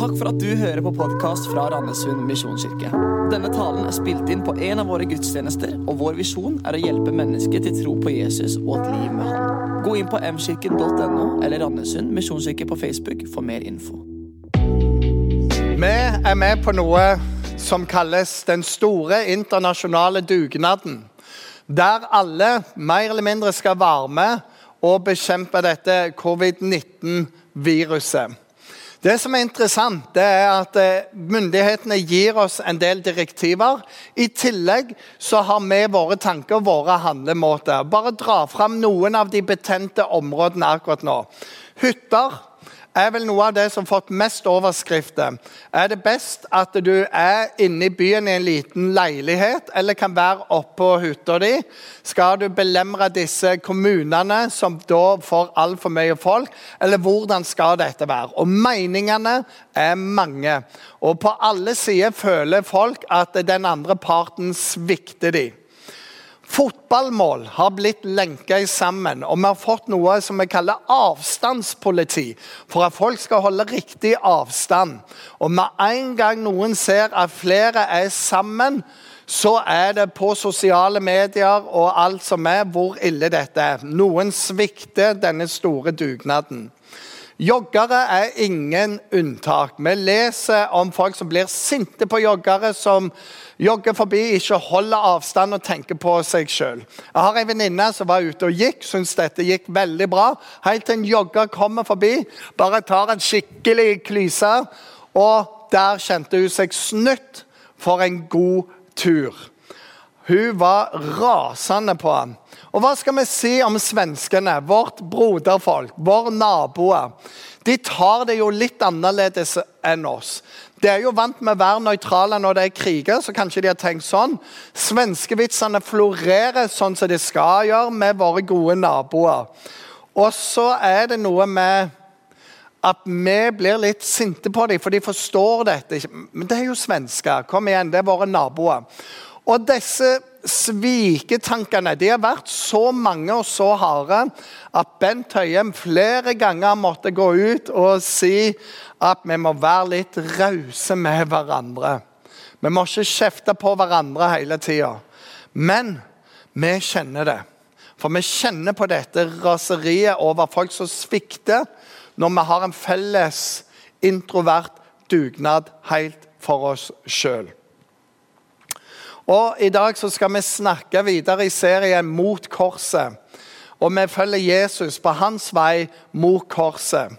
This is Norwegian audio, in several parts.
Takk for at du hører på podkast fra Randesund misjonskirke. Denne talen er spilt inn på en av våre gudstjenester, og vår visjon er å hjelpe mennesker til tro på Jesus og et liv med Han. Gå inn på mkirken.no eller Randesund misjonskirke på Facebook for mer info. Vi er med på noe som kalles den store internasjonale dugnaden. Der alle mer eller mindre skal være med og bekjempe dette covid-19-viruset. Det som er interessant, det er at eh, myndighetene gir oss en del direktiver. I tillegg så har vi våre tanker og våre handlemåter. Bare dra fram noen av de betente områdene akkurat nå. Hytter er vel noe av det som har fått mest overskrifter. Er det best at du er inne i byen i en liten leilighet, eller kan være oppå hytta di? Skal du belemre disse kommunene som da får altfor mye folk, eller hvordan skal dette være? Og meningene er mange. Og på alle sider føler folk at den andre parten svikter dem. Fotballmål har blitt lenka sammen, og vi har fått noe som vi kaller avstandspoliti. For at folk skal holde riktig avstand. Og med en gang noen ser at flere er sammen, så er det på sosiale medier og alt som er, hvor ille dette er. Noen svikter denne store dugnaden. Joggere er ingen unntak. Vi leser om folk som blir sinte på joggere, som jogger forbi, ikke holder avstand og tenker på seg sjøl. Jeg har en venninne som var ute og gikk, syntes dette gikk veldig bra. Helt til en jogger kommer forbi, bare tar en skikkelig klyse, og der kjente hun seg snytt for en god tur. Hun var rasende på ham. Og hva skal vi si om svenskene, vårt broderfolk, våre naboer? De tar det jo litt annerledes enn oss. De er jo vant med å være nøytrale når det er kriger, så kanskje de har tenkt sånn. Svenskevitsene florerer sånn som de skal gjøre med våre gode naboer. Og så er det noe med at vi blir litt sinte på dem, for de forstår dette. Men det er jo svensker. Kom igjen, det er våre naboer. Og disse sviketankene de har vært så mange og så harde at Bent Høiem flere ganger måtte gå ut og si at vi må være litt rause med hverandre. Vi må ikke kjefte på hverandre hele tida. Men vi kjenner det. For vi kjenner på dette raseriet over folk som svikter, når vi har en felles introvert dugnad helt for oss sjøl. Og I dag så skal vi snakke videre i serien Mot korset. Og Vi følger Jesus på hans vei mot korset.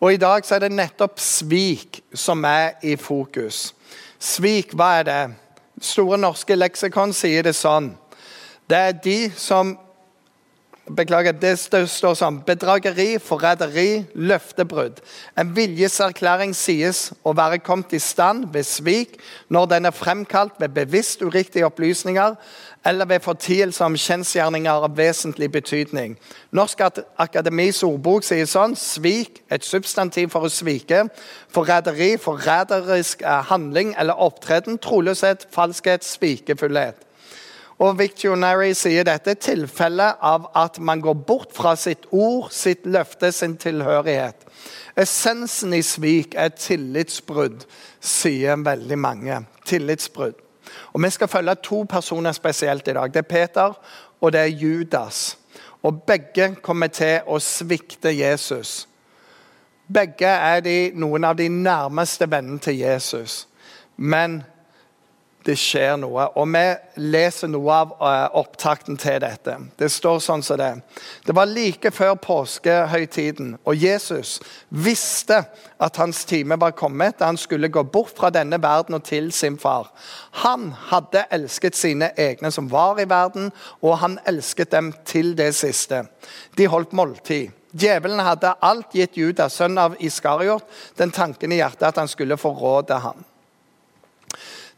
Og I dag så er det nettopp svik som er i fokus. Svik, hva er det? Store norske leksikon sier det sånn. Det er de som Beklager, det står sånn bedrageri, forræderi, løftebrudd. En viljeserklæring sies å være kommet i stand ved svik når den er fremkalt ved bevisst uriktige opplysninger eller ved fortielse om kjensgjerninger av vesentlig betydning. Norsk Akademis ordbok sier sånn svik, et substantiv for å svike. Forræderi, forræderisk eh, handling eller opptreden. Troløshet, falskhet, svikefullhet. Og Victionary sier dette er tilfellet av at man går bort fra sitt ord, sitt løfte, sin tilhørighet. Essensen i svik er tillitsbrudd, sier veldig mange. Tillitsbrudd. Og Vi skal følge to personer spesielt i dag. Det er Peter og det er Judas. Og Begge kommer til å svikte Jesus. Begge er de, noen av de nærmeste vennene til Jesus. Men det skjer noe. Og vi leser noe av uh, opptakten til dette. Det står sånn som det. Det var like før påskehøytiden, og Jesus visste at hans time var kommet da han skulle gå bort fra denne verden og til sin far. Han hadde elsket sine egne som var i verden, og han elsket dem til det siste. De holdt måltid. Djevelen hadde alt gitt Judas, sønn av Iskariot, den tanken i hjertet at han skulle forråde ham.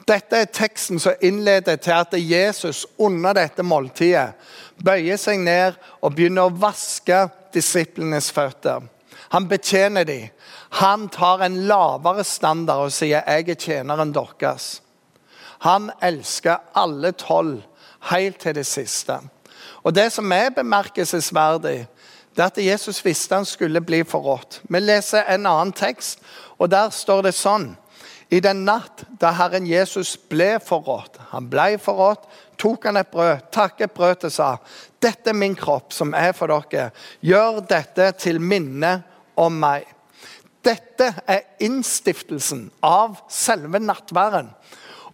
Dette er teksten som innleder til at Jesus under dette måltidet bøyer seg ned og begynner å vaske disiplenes føtter. Han betjener dem. Han tar en lavere standard og sier 'jeg er tjeneren deres'. Han elsker alle tolv helt til det siste. Og Det som er bemerkelsesverdig, det er at Jesus visste han skulle bli forrådt. Vi leser en annen tekst, og der står det sånn I den natt da Herren Jesus ble forrådt, han ble forrådt, tok han et brød, takket brød til sa, dette er min kropp som er for dere. Gjør dette til minne om meg. Dette er innstiftelsen av selve nattværen.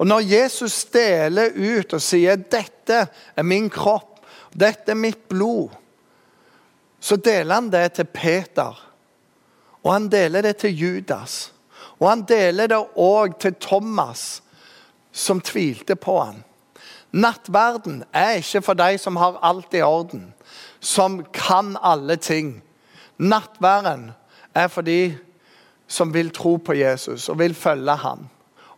Og når Jesus deler ut og sier 'dette er min kropp', 'dette er mitt blod', så deler han det til Peter. Og han deler det til Judas. Og han deler det òg til Thomas, som tvilte på han. Nattverden er ikke for de som har alt i orden, som kan alle ting. Nattværen er for de som vil tro på Jesus og vil følge ham.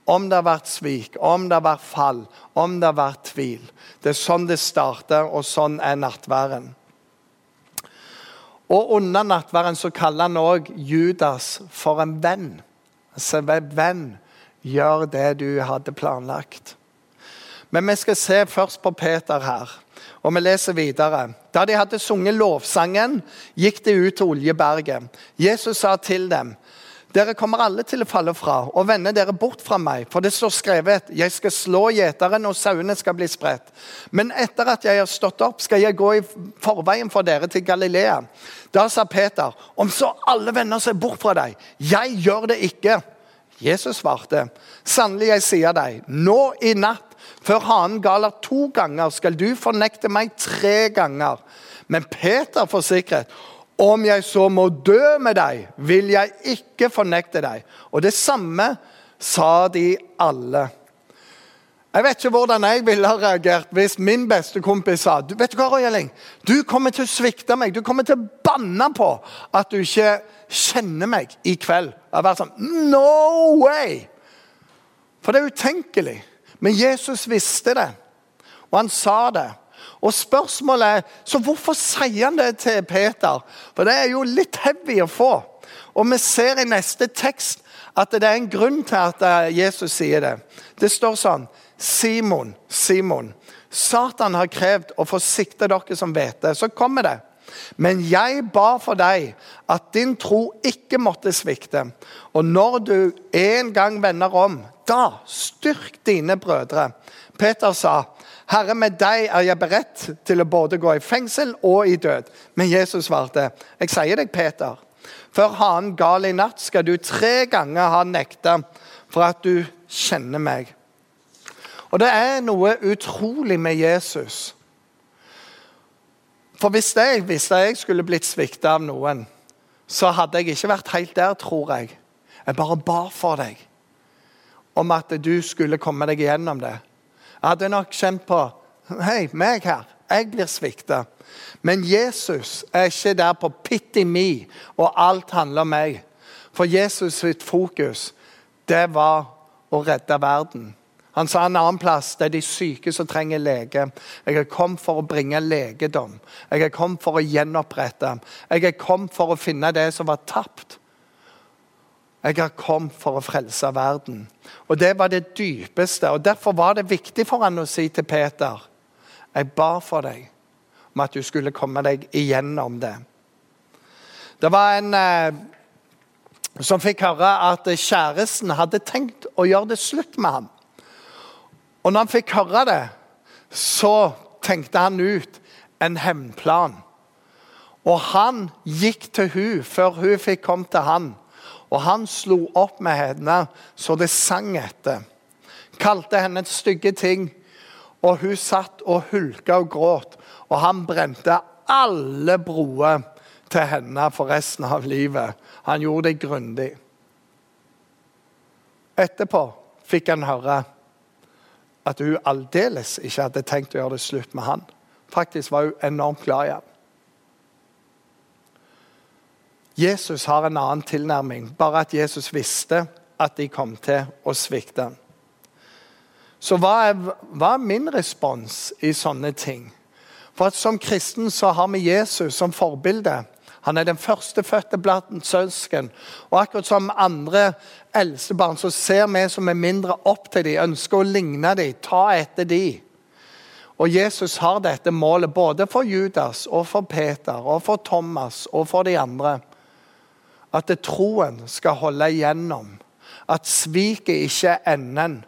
Om det har vært svik, om det har vært fall, om det har vært tvil. Det er sånn det starter, og sånn er nattværen. Og under nattværen så kaller han òg Judas for en venn. Altså, venn, gjør det du hadde planlagt. Men vi skal se først på Peter her, og vi leser videre. Da de hadde sunget lovsangen, gikk de ut til Oljeberget. Jesus sa til dem, dere kommer alle til å falle fra og vende dere bort fra meg, for det står skrevet, jeg skal slå gjeteren, og sauene skal bli spredt. Men etter at jeg har stått opp, skal jeg gå i forveien for dere til Galilea. Da sa Peter, om så alle vender seg bort fra deg, jeg gjør det ikke. Jesus svarte, sannelig, jeg sier deg, nå i natt, før hanen galer to ganger, skal du fornekte meg tre ganger. Men Peter forsikret, om jeg så må dø med deg, vil jeg ikke fornekte deg. Og det samme sa de alle. Jeg vet ikke hvordan jeg ville ha reagert hvis min beste kompis sa du vet du hva, Roy du kommer til å svikte meg. Du kommer til å banne på at du ikke kjenner meg i kveld. Jeg har sånn No way! For det er utenkelig. Men Jesus visste det, og han sa det. Og spørsmålet er så hvorfor sier han det til Peter? For det er jo litt heavy å få. Og vi ser i neste tekst at det er en grunn til at eh, Jesus sier det. Det står sånn Simon, Simon. Satan har krevd å få sikte dere som vet det. Så kommer det. Men jeg ba for deg at din tro ikke måtte svikte. Og når du en gang vender om, da styrk dine brødre. Peter sa, 'Herre, med deg er jeg beredt til å både gå i fengsel og i død.' Men Jesus svarte, 'Jeg sier deg, Peter, før hanen gal i natt, skal du tre ganger ha nekta for at du kjenner meg.' Og det er noe utrolig med Jesus. For hvis jeg visste jeg skulle blitt svikta av noen, så hadde jeg ikke vært helt der, tror jeg. Jeg bare ba for deg om at du skulle komme deg gjennom det. Hadde nok kjent på Hei, meg her. Jeg blir svikta. Men Jesus er ikke der på pity me, og alt handler om meg. For Jesus sitt fokus, det var å redde verden. Han sa en annen plass det er de syke som trenger lege. Jeg er kommet for å bringe legedom. Jeg er kommet for å gjenopprette. Jeg er kommet for å finne det som var tapt. Jeg har kommet for å frelse verden. Og Det var det dypeste. og Derfor var det viktig for han å si til Peter Jeg ba for deg om at du skulle komme deg igjennom det. Det var en eh, som fikk høre at kjæresten hadde tenkt å gjøre det slutt med ham. Og når han fikk høre det, så tenkte han ut en hevnplan. Og han gikk til hun før hun fikk komme til han. Og han slo opp med henne så det sang etter. Kalte henne stygge ting. Og hun satt og hulka og gråt. Og han brente alle broer til henne for resten av livet. Han gjorde det grundig. Etterpå fikk han høre at hun aldeles ikke hadde tenkt å gjøre det slutt med han. Faktisk var hun enormt glad i ham. Jesus har en annen tilnærming, bare at Jesus visste at de kom til å svikte. Så hva er, hva er min respons i sånne ting? For at Som kristen så har vi Jesus som forbilde. Han er den førstefødte blant søsken. Og akkurat som andre eldstebarn så ser vi som er mindre opp til dem, ønsker å ligne dem, ta etter dem. Og Jesus har dette målet både for Judas og for Peter og for Thomas og for de andre. At troen skal holde igjennom. At sviket ikke er enden.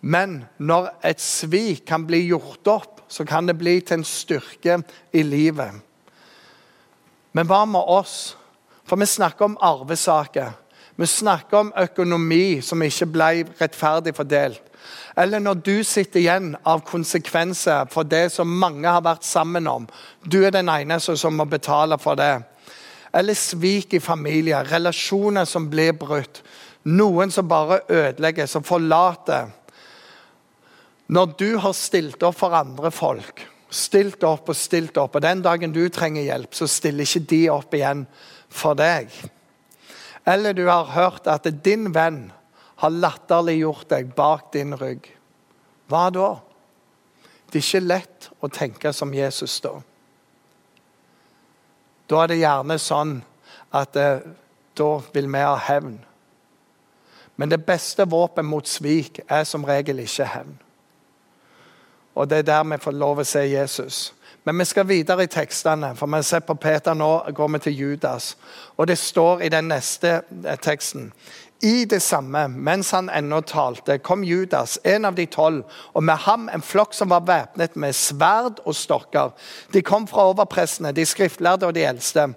Men når et svik kan bli gjort opp, så kan det bli til en styrke i livet. Men hva med oss? For vi snakker om arvesaker. Vi snakker om økonomi som ikke ble rettferdig fordelt. Eller når du sitter igjen av konsekvenser for det som mange har vært sammen om. Du er den eneste som må betale for det. Eller svik i familier, relasjoner som blir brutt. Noen som bare ødelegger, som forlater. Når du har stilt opp for andre folk, stilt opp og stilt opp, og den dagen du trenger hjelp, så stiller ikke de opp igjen for deg. Eller du har hørt at din venn har latterliggjort deg bak din rygg. Hva da? Det er ikke lett å tenke som Jesus da. Da er det gjerne sånn at eh, da vil vi ha hevn. Men det beste våpen mot svik er som regel ikke hevn. Og det er der vi får lov å se Jesus. Men vi skal videre i tekstene, for vi ser på Peter nå går vi til Judas. Og det står i den neste eh, teksten. I det samme, mens han ennå talte, kom Judas, en av de tolv, og med ham en flokk som var væpnet med sverd og stokker. De kom fra overprestene, de skriftlærde og de eldste.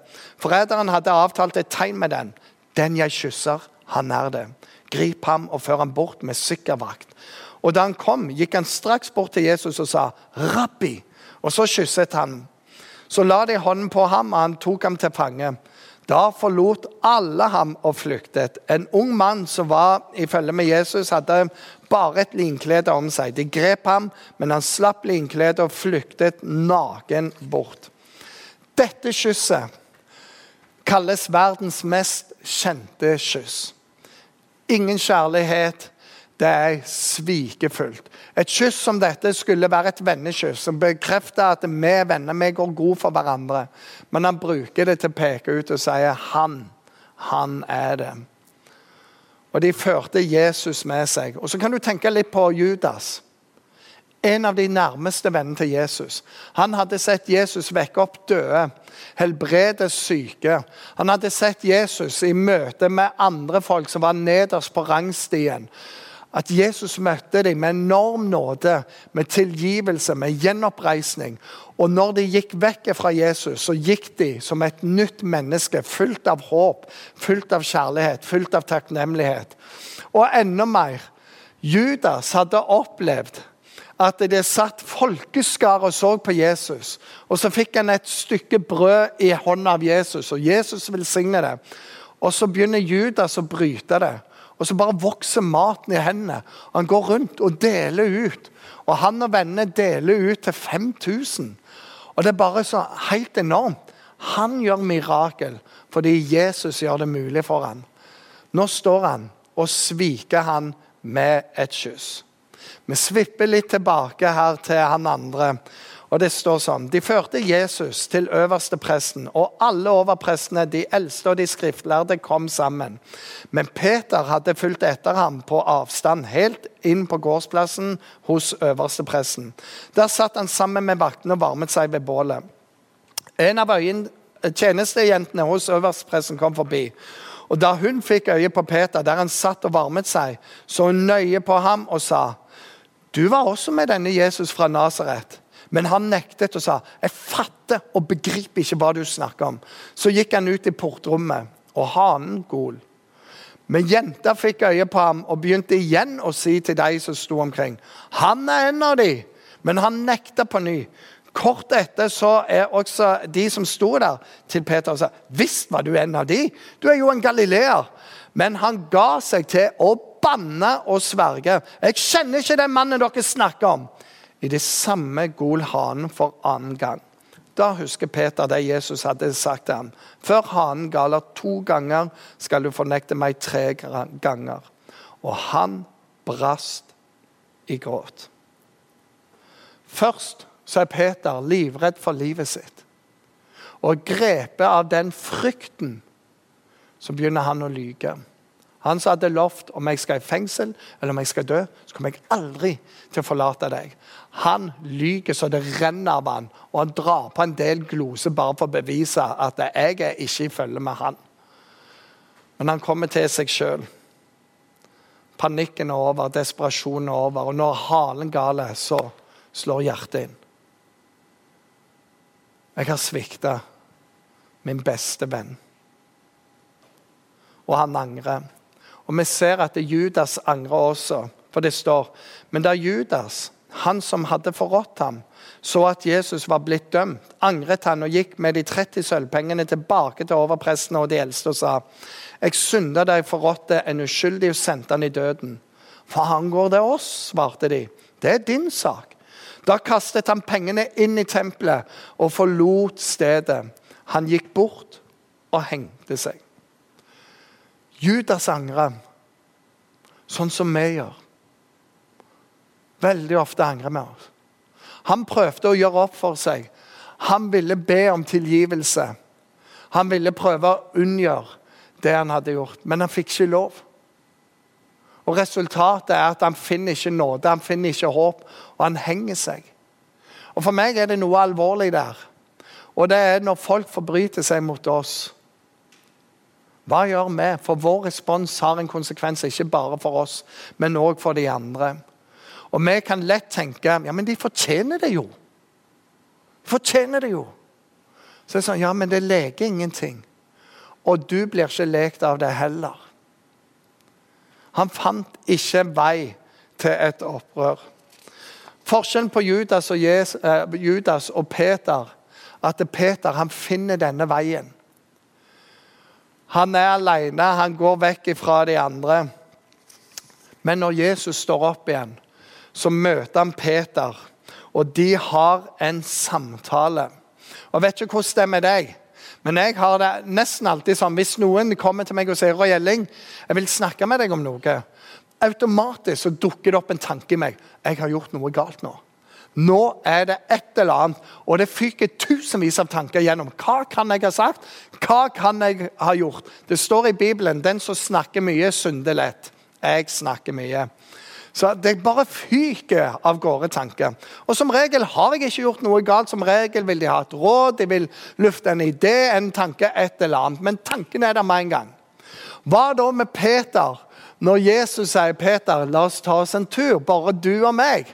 Forræderen hadde avtalt et tegn med den. Den jeg kysser, han er det. Grip ham og før ham bort med sikker Og da han kom, gikk han straks bort til Jesus og sa, 'Rabbi'. Og så kysset han. Så la de hånden på ham, og han tok ham til fange. Da forlot alle ham og flyktet. En ung mann som var i følge med Jesus, hadde bare et linklede om seg. De grep ham, men han slapp linkledet og flyktet naken bort. Dette kysset kalles verdens mest kjente kyss. Ingen kjærlighet, det er svikefullt. Et kyss som dette skulle være et vennekyss som bekrefter at vi er venner, vi går god for hverandre. Men han bruker det til å peke ut og sier 'han'. Han er det. Og de førte Jesus med seg. Og Så kan du tenke litt på Judas. En av de nærmeste vennene til Jesus. Han hadde sett Jesus vekke opp døde, helbrede syke. Han hadde sett Jesus i møte med andre folk som var nederst på rangstien. At Jesus møtte dem med enorm nåde, med tilgivelse, med gjenoppreisning. Og når de gikk vekk fra Jesus, så gikk de som et nytt menneske, fullt av håp, fullt av kjærlighet, fullt av takknemlighet. Og enda mer Judas hadde opplevd at det satt folkeskare og så på Jesus. Og så fikk han et stykke brød i hånda av Jesus, og Jesus velsigner det. Og så begynner Judas å bryte det. Og så bare vokser maten i hendene. Han går rundt og deler ut. Og han og vennene deler ut til 5000. Og det er bare så helt enormt. Han gjør mirakel fordi Jesus gjør det mulig for ham. Nå står han og sviker han med et kyss. Vi svipper litt tilbake her til han andre. Og det står sånn, De førte Jesus til øverste presten, og alle overprestene, de eldste og de skriftlærde, kom sammen. Men Peter hadde fulgt etter ham på avstand, helt inn på gårdsplassen hos øverste presten. Der satt han sammen med vaktene og varmet seg ved bålet. En av tjenestejentene hos øverstepresten kom forbi. Og Da hun fikk øye på Peter, der han satt og varmet seg, så hun nøye på ham og sa, 'Du var også med denne Jesus fra Nasaret.' Men han nektet og sa, 'Jeg fatter og begriper ikke hva du snakker om.' Så gikk han ut i portrommet, og hanen gol. Men jenta fikk øye på ham og begynte igjen å si til de som sto omkring, 'Han er en av de.' Men han nekta på ny. Kort etter så er også de som sto der, til Peter og sa, 'Visst var du en av de. Du er jo en galileer.' Men han ga seg til å banne og sverge. 'Jeg kjenner ikke den mannen dere snakker om.' I det samme gol hanen for annen gang. Da husker Peter det Jesus hadde sagt til ham. Før hanen galer to ganger, skal du fornekte meg tre ganger. Og han brast i gråt. Først så er Peter livredd for livet sitt. Og grepet av den frykten så begynner han å lyge. Han som hadde lovt om jeg skal i fengsel eller om jeg skal dø, så kommer jeg aldri til å forlate deg. Han lyver så det renner av han, og han drar på en del gloser bare for å bevise at jeg er ikke i følge med han. Men han kommer til seg sjøl. Panikken er over, desperasjonen er over, og når halen gale, så slår hjertet inn. Jeg har svikta min beste venn. Og han angrer. Og vi ser at Judas angrer også, for det står Men da Judas, han som hadde forrådt ham, så at Jesus var blitt dømt, angret han og gikk med de 30 sølvpengene tilbake til overprestene og de eldste og sa:" Jeg synda da jeg forrådte en uskyldig og sendte han i døden. Hva angår det oss? svarte de. Det er din sak. Da kastet han pengene inn i tempelet og forlot stedet. Han gikk bort og hengte seg. Judas angrer, sånn som vi gjør. Veldig ofte angrer vi oss. Han prøvde å gjøre opp for seg. Han ville be om tilgivelse. Han ville prøve å unngjøre det han hadde gjort, men han fikk ikke lov. Og Resultatet er at han finner ikke nåde, han finner ikke håp, og han henger seg. Og For meg er det noe alvorlig der. Og det er når folk forbryter seg mot oss. Hva gjør vi? For vår respons har en konsekvens, ikke bare for oss, men òg for de andre. Og vi kan lett tenke ja, men de fortjener det jo. De fortjener det jo. Så det er sånn, ja, men det leker ingenting. Og du blir ikke lekt av det heller. Han fant ikke vei til et opprør. Forskjellen på Judas og, Jesus, eh, Judas og Peter at Peter han finner denne veien. Han er alene, han går vekk fra de andre. Men når Jesus står opp igjen, så møter han Peter, og de har en samtale. Og Vet ikke hvordan det er med deg, men jeg har det nesten alltid sånn hvis noen kommer til meg og sier Roy Elling, jeg vil snakke med deg om noe, automatisk så dukker det opp en tanke i meg. Jeg har gjort noe galt nå. Nå er det et eller annet, og det fyker tusenvis av tanker gjennom. Hva kan jeg ha sagt? Hva kan jeg ha gjort? Det står i Bibelen 'Den som snakker mye, synder lett'. Jeg snakker mye. Så Det bare fyker av gårde tanker. Og Som regel har jeg ikke gjort noe galt. Som regel vil de ha et råd, de vil lufte en idé, en tanke, et eller annet. Men tanken er der med en gang. Hva da med Peter? Når Jesus sier Peter, la oss ta oss en tur, bare du og meg.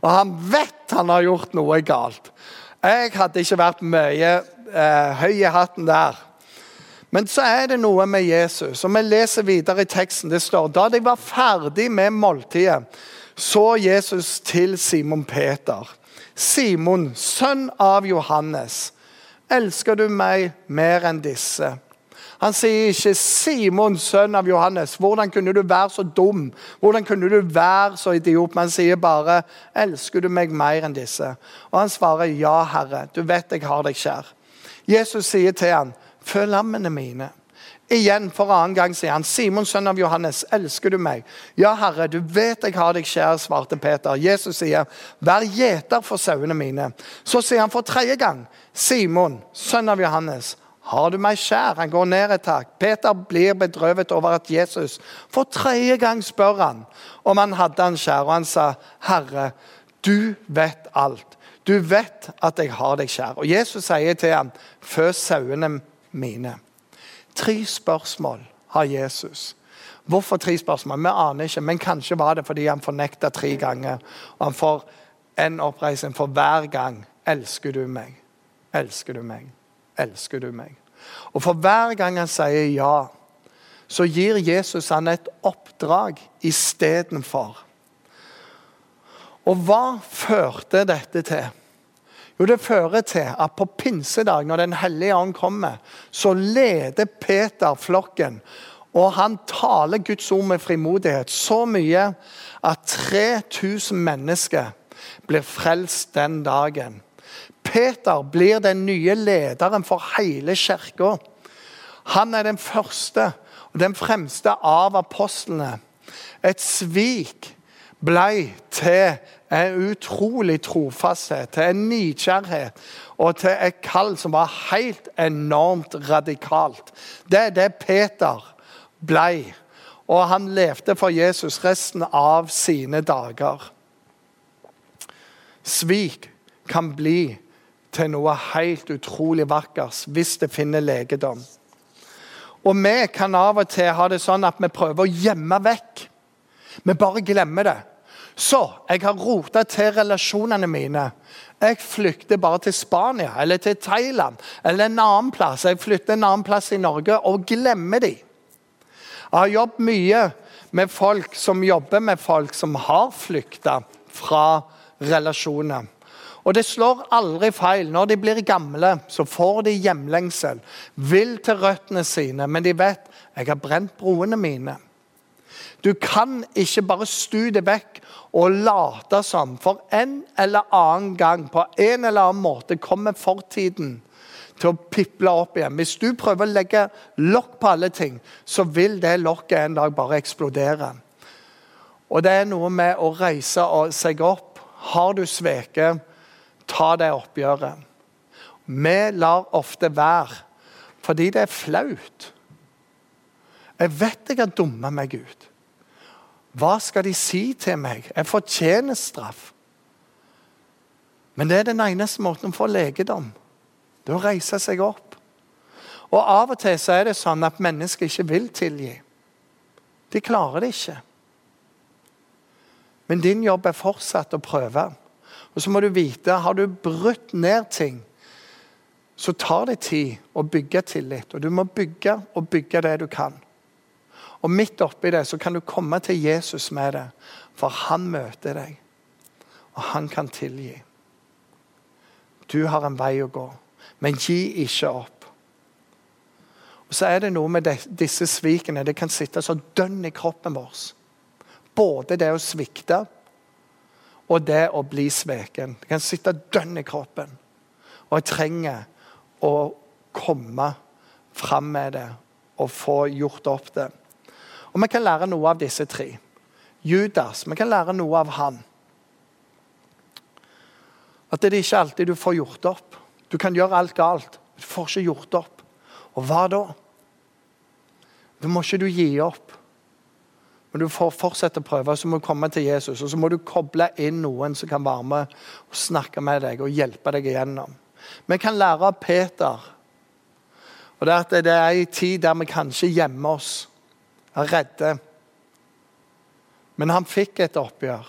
Og han vet han har gjort noe galt. Jeg hadde ikke vært mye eh, høy i hatten der. Men så er det noe med Jesus, og vi leser videre i teksten. Det står da de var ferdig med måltidet, så Jesus til Simon Peter. Simon, sønn av Johannes, elsker du meg mer enn disse? Han sier ikke 'Simon, sønn av Johannes'. Hvordan kunne du være så dum? Hvordan kunne du være så idiot? Men han sier bare 'Elsker du meg mer enn disse?' Og han svarer 'Ja, Herre, du vet jeg har deg kjær'. Jesus sier til ham Følg lammene mine. Igjen for annen gang sier han, Simon, sønn av Johannes, elsker du meg? Ja, Herre, du vet jeg har deg kjær, svarte Peter. Jesus sier, vær gjeter for sauene mine. Så sier han for tredje gang, Simon, sønn av Johannes, har du meg kjær? Han går ned et tak. Peter blir bedrøvet over at Jesus for tredje gang spør han om han hadde han kjær. Og han sa, Herre, du vet alt. Du vet at jeg har deg kjær. Og Jesus sier til ham, fø sauene mine. Tre spørsmål har Jesus. Hvorfor tre spørsmål? Vi aner ikke, men kanskje var det fordi han fornekta tre ganger. Og han får en oppreisning for hver gang. Elsker du meg? Elsker du meg? Elsker du meg? Og for hver gang han sier ja, så gir Jesus han et oppdrag istedenfor. Og hva førte dette til? Jo, det fører til at på pinsedag, når Den hellige ånd kommer, så leder Peter flokken. Og han taler Guds ord med frimodighet så mye at 3000 mennesker blir frelst den dagen. Peter blir den nye lederen for hele kirka. Han er den første og den fremste av apostlene. Et svik blei til en utrolig trofasthet, til en nidkjærhet og til et kall som var helt enormt radikalt. Det er det Peter blei. og han levde for Jesus resten av sine dager. Svik kan bli til noe helt utrolig vakkert hvis det finner legedom. Og vi kan av og til ha det sånn at vi prøver å gjemme vekk. Vi bare glemmer det. Så jeg har rota til relasjonene mine. Jeg flykter bare til Spania eller til Thailand eller en annen plass. Jeg flytter en annen plass i Norge og glemmer de. Jeg har jobbet mye med folk som jobber med folk som har flykta fra relasjoner. Og det slår aldri feil. Når de blir gamle, så får de hjemlengsel. Vil til røttene sine, men de vet jeg har brent broene mine. Du kan ikke bare stu det vekk og late som. For en eller annen gang, på en eller annen måte, kommer fortiden til å piple opp igjen. Hvis du prøver å legge lokk på alle ting, så vil det lokket en dag bare eksplodere. Og det er noe med å reise seg opp. Har du sveket, ta det oppgjøret. Vi lar ofte være fordi det er flaut. Jeg vet jeg har dumma meg ut. Hva skal de si til meg? Jeg fortjener straff. Men det er den eneste måten å få legedom. Det er å reise seg opp. Og Av og til så er det sånn at mennesker ikke vil tilgi. De klarer det ikke. Men din jobb er fortsatt å prøve. Og så må du vite har du brutt ned ting, så tar det tid å bygge tillit. Og du må bygge og bygge det du kan. Og midt oppi det så kan du komme til Jesus med det, for han møter deg. Og han kan tilgi. Du har en vei å gå, men gi ikke opp. Og Så er det noe med disse svikene. Det kan sitte så dønn i kroppen vår. Både det å svikte og det å bli sveken. Det kan sitte dønn i kroppen. Og jeg trenger å komme fram med det og få gjort opp det. Og vi kan lære noe av disse tre. Judas, vi kan lære noe av han. At det er ikke alltid du får gjort opp. Du kan gjøre alt galt. men Du får ikke gjort opp. Og hva da? Da må ikke du gi opp. Men du får fortsette å prøve, så må du komme til Jesus. Og så må du koble inn noen som kan være med og snakke med deg og hjelpe deg igjennom. Vi kan lære av Peter. Og Det at det er en tid der vi kanskje gjemmer oss er redde. Men han fikk et oppgjør,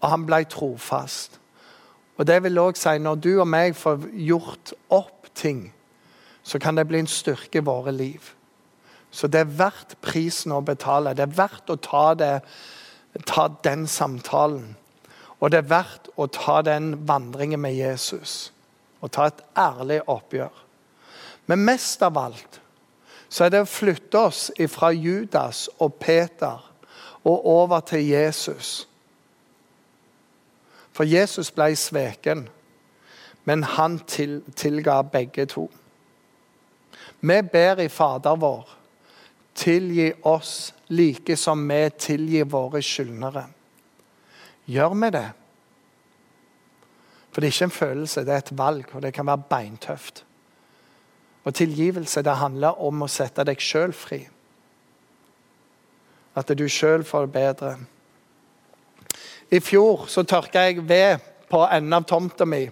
og han ble trofast. Og det vil også si når du og meg får gjort opp ting, så kan det bli en styrke i våre liv. Så det er verdt prisen å betale. Det er verdt å ta, det, ta den samtalen. Og det er verdt å ta den vandringen med Jesus. Og ta et ærlig oppgjør. Men mest av alt så er det å flytte oss fra Judas og Peter og over til Jesus. For Jesus ble sveken, men han til, tilga begge to. Vi ber i Fader vår, tilgi oss like som vi tilgir våre skyldnere. Gjør vi det? For det er ikke en følelse, det er et valg, og det kan være beintøft. Og tilgivelse det handler om å sette deg sjøl fri. At du sjøl får det bedre. I fjor så tørka jeg ved på enden av tomta mi.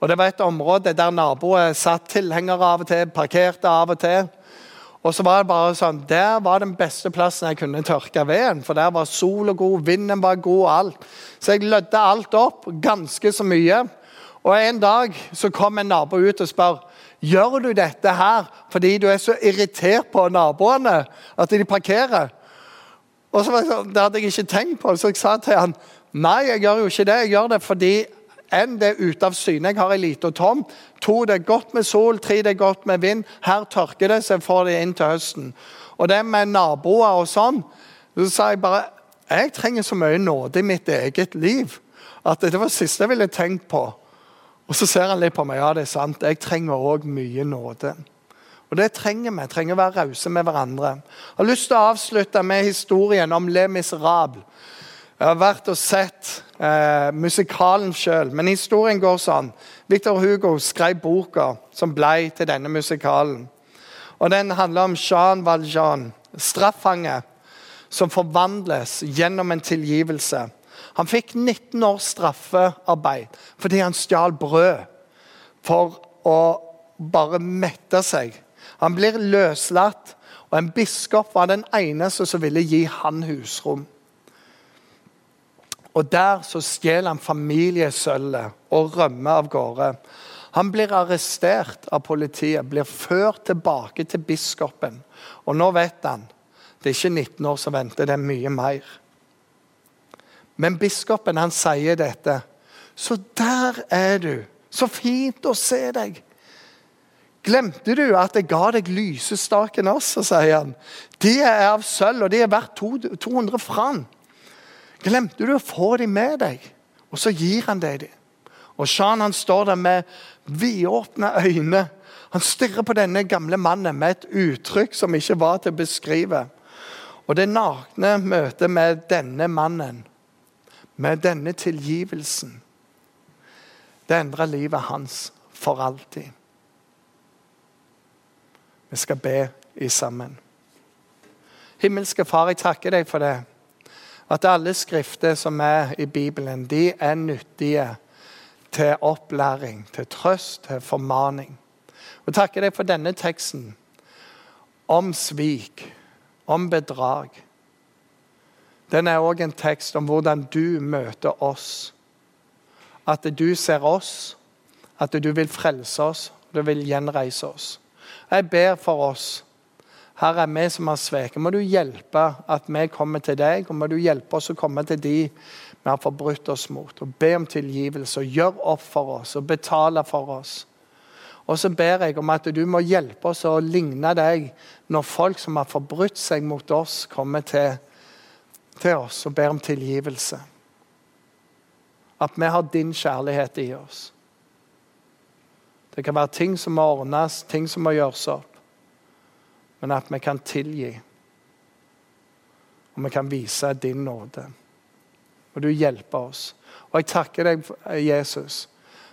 Og Det var et område der naboer satt tilhengere av og til, parkerte av og til. Og så var det bare sånn, Der var den beste plassen jeg kunne tørke veden. For der var sola god, vinden var god alt. Så jeg lødde alt opp, ganske så mye. Og En dag så kom en nabo ut og spør Gjør du dette her fordi du er så irritert på naboene at de parkerer? Og så var jeg sånn, Det hadde jeg ikke tenkt på, så jeg sa til han nei, jeg gjør jo ikke det. Jeg gjør det fordi en, det er ute av syne. Jeg har ei lita tomt. To, det er godt med sol. Tre, det er godt med vind. Her tørker det, så jeg får det inn til høsten. Og det med naboer og sånn, så sa jeg bare jeg trenger så mye nåde i mitt eget liv at det var det siste jeg ville tenkt på. Og Så ser han litt på meg. Ja, det er sant. Jeg trenger òg mye nåde. Og det trenger vi. trenger å være rause med hverandre. Jeg har lyst til å avslutte med historien om Le Miserable. Jeg har vært og sett eh, musikalen sjøl, men historien går sånn. Victor Hugo skrev boka som ble til denne musikalen. Og Den handler om Jean Valjean, straffange som forvandles gjennom en tilgivelse. Han fikk 19 års straffearbeid fordi han stjal brød for å bare mette seg. Han blir løslatt, og en biskop var den eneste som ville gi han husrom. Og Der så stjeler han familiesølvet og rømmer av gårde. Han blir arrestert av politiet, blir ført tilbake til biskopen. Og nå vet han det er ikke 19 år som venter, det er mye mer. Men biskopen han sier dette. Så der er du. Så fint å se deg. Glemte du at jeg ga deg lysestaken også, sier han. De er av sølv, og de er verdt 200 franc. Glemte du å få dem med deg? Og så gir han deg dem. Og Shan han står der med vidåpne øyne. Han stirrer på denne gamle mannen med et uttrykk som ikke var til å beskrive. Og det nakne møtet med denne mannen, med denne tilgivelsen, det endrer livet hans for alltid. Vi skal be i sammen. Himmelske Far, jeg takker deg for det. At alle skrifter som er i Bibelen, de er nyttige til opplæring, til trøst, til formaning. Og takker deg for denne teksten om svik, om bedrag. Den er òg en tekst om hvordan du møter oss. At du ser oss, at du vil frelse oss, du vil gjenreise oss. Jeg ber for oss. Her er vi som har sveket. Må du hjelpe at vi kommer til deg, og må du hjelpe oss å komme til de vi har forbrutt oss mot. Og be om tilgivelse, og gjør opp for oss og betale for oss. Og så ber jeg om at du må hjelpe oss å ligne deg når folk som har forbrutt seg mot oss, kommer til, til oss og ber om tilgivelse. At vi har din kjærlighet i oss. Det kan være ting som må ordnes, ting som må gjøres opp. Men at vi kan tilgi. Og vi kan vise din nåde. Og du hjelper oss. Og jeg takker deg, Jesus,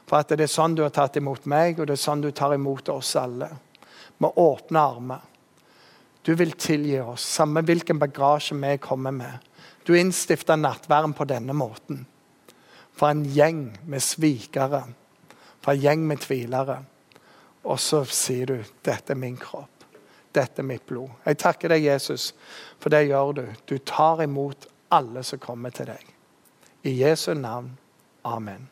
for at det er sånn du har tatt imot meg, og det er sånn du tar imot oss alle. Med åpne armer. Du vil tilgi oss, samme hvilken bagasje vi kommer med. Du innstifta nattverden på denne måten. For en gjeng med svikere fra en gjeng med tvilere. Og så sier du 'Dette er min kropp. Dette er mitt blod'. Jeg takker deg, Jesus, for det gjør du. Du tar imot alle som kommer til deg. I Jesu navn. Amen.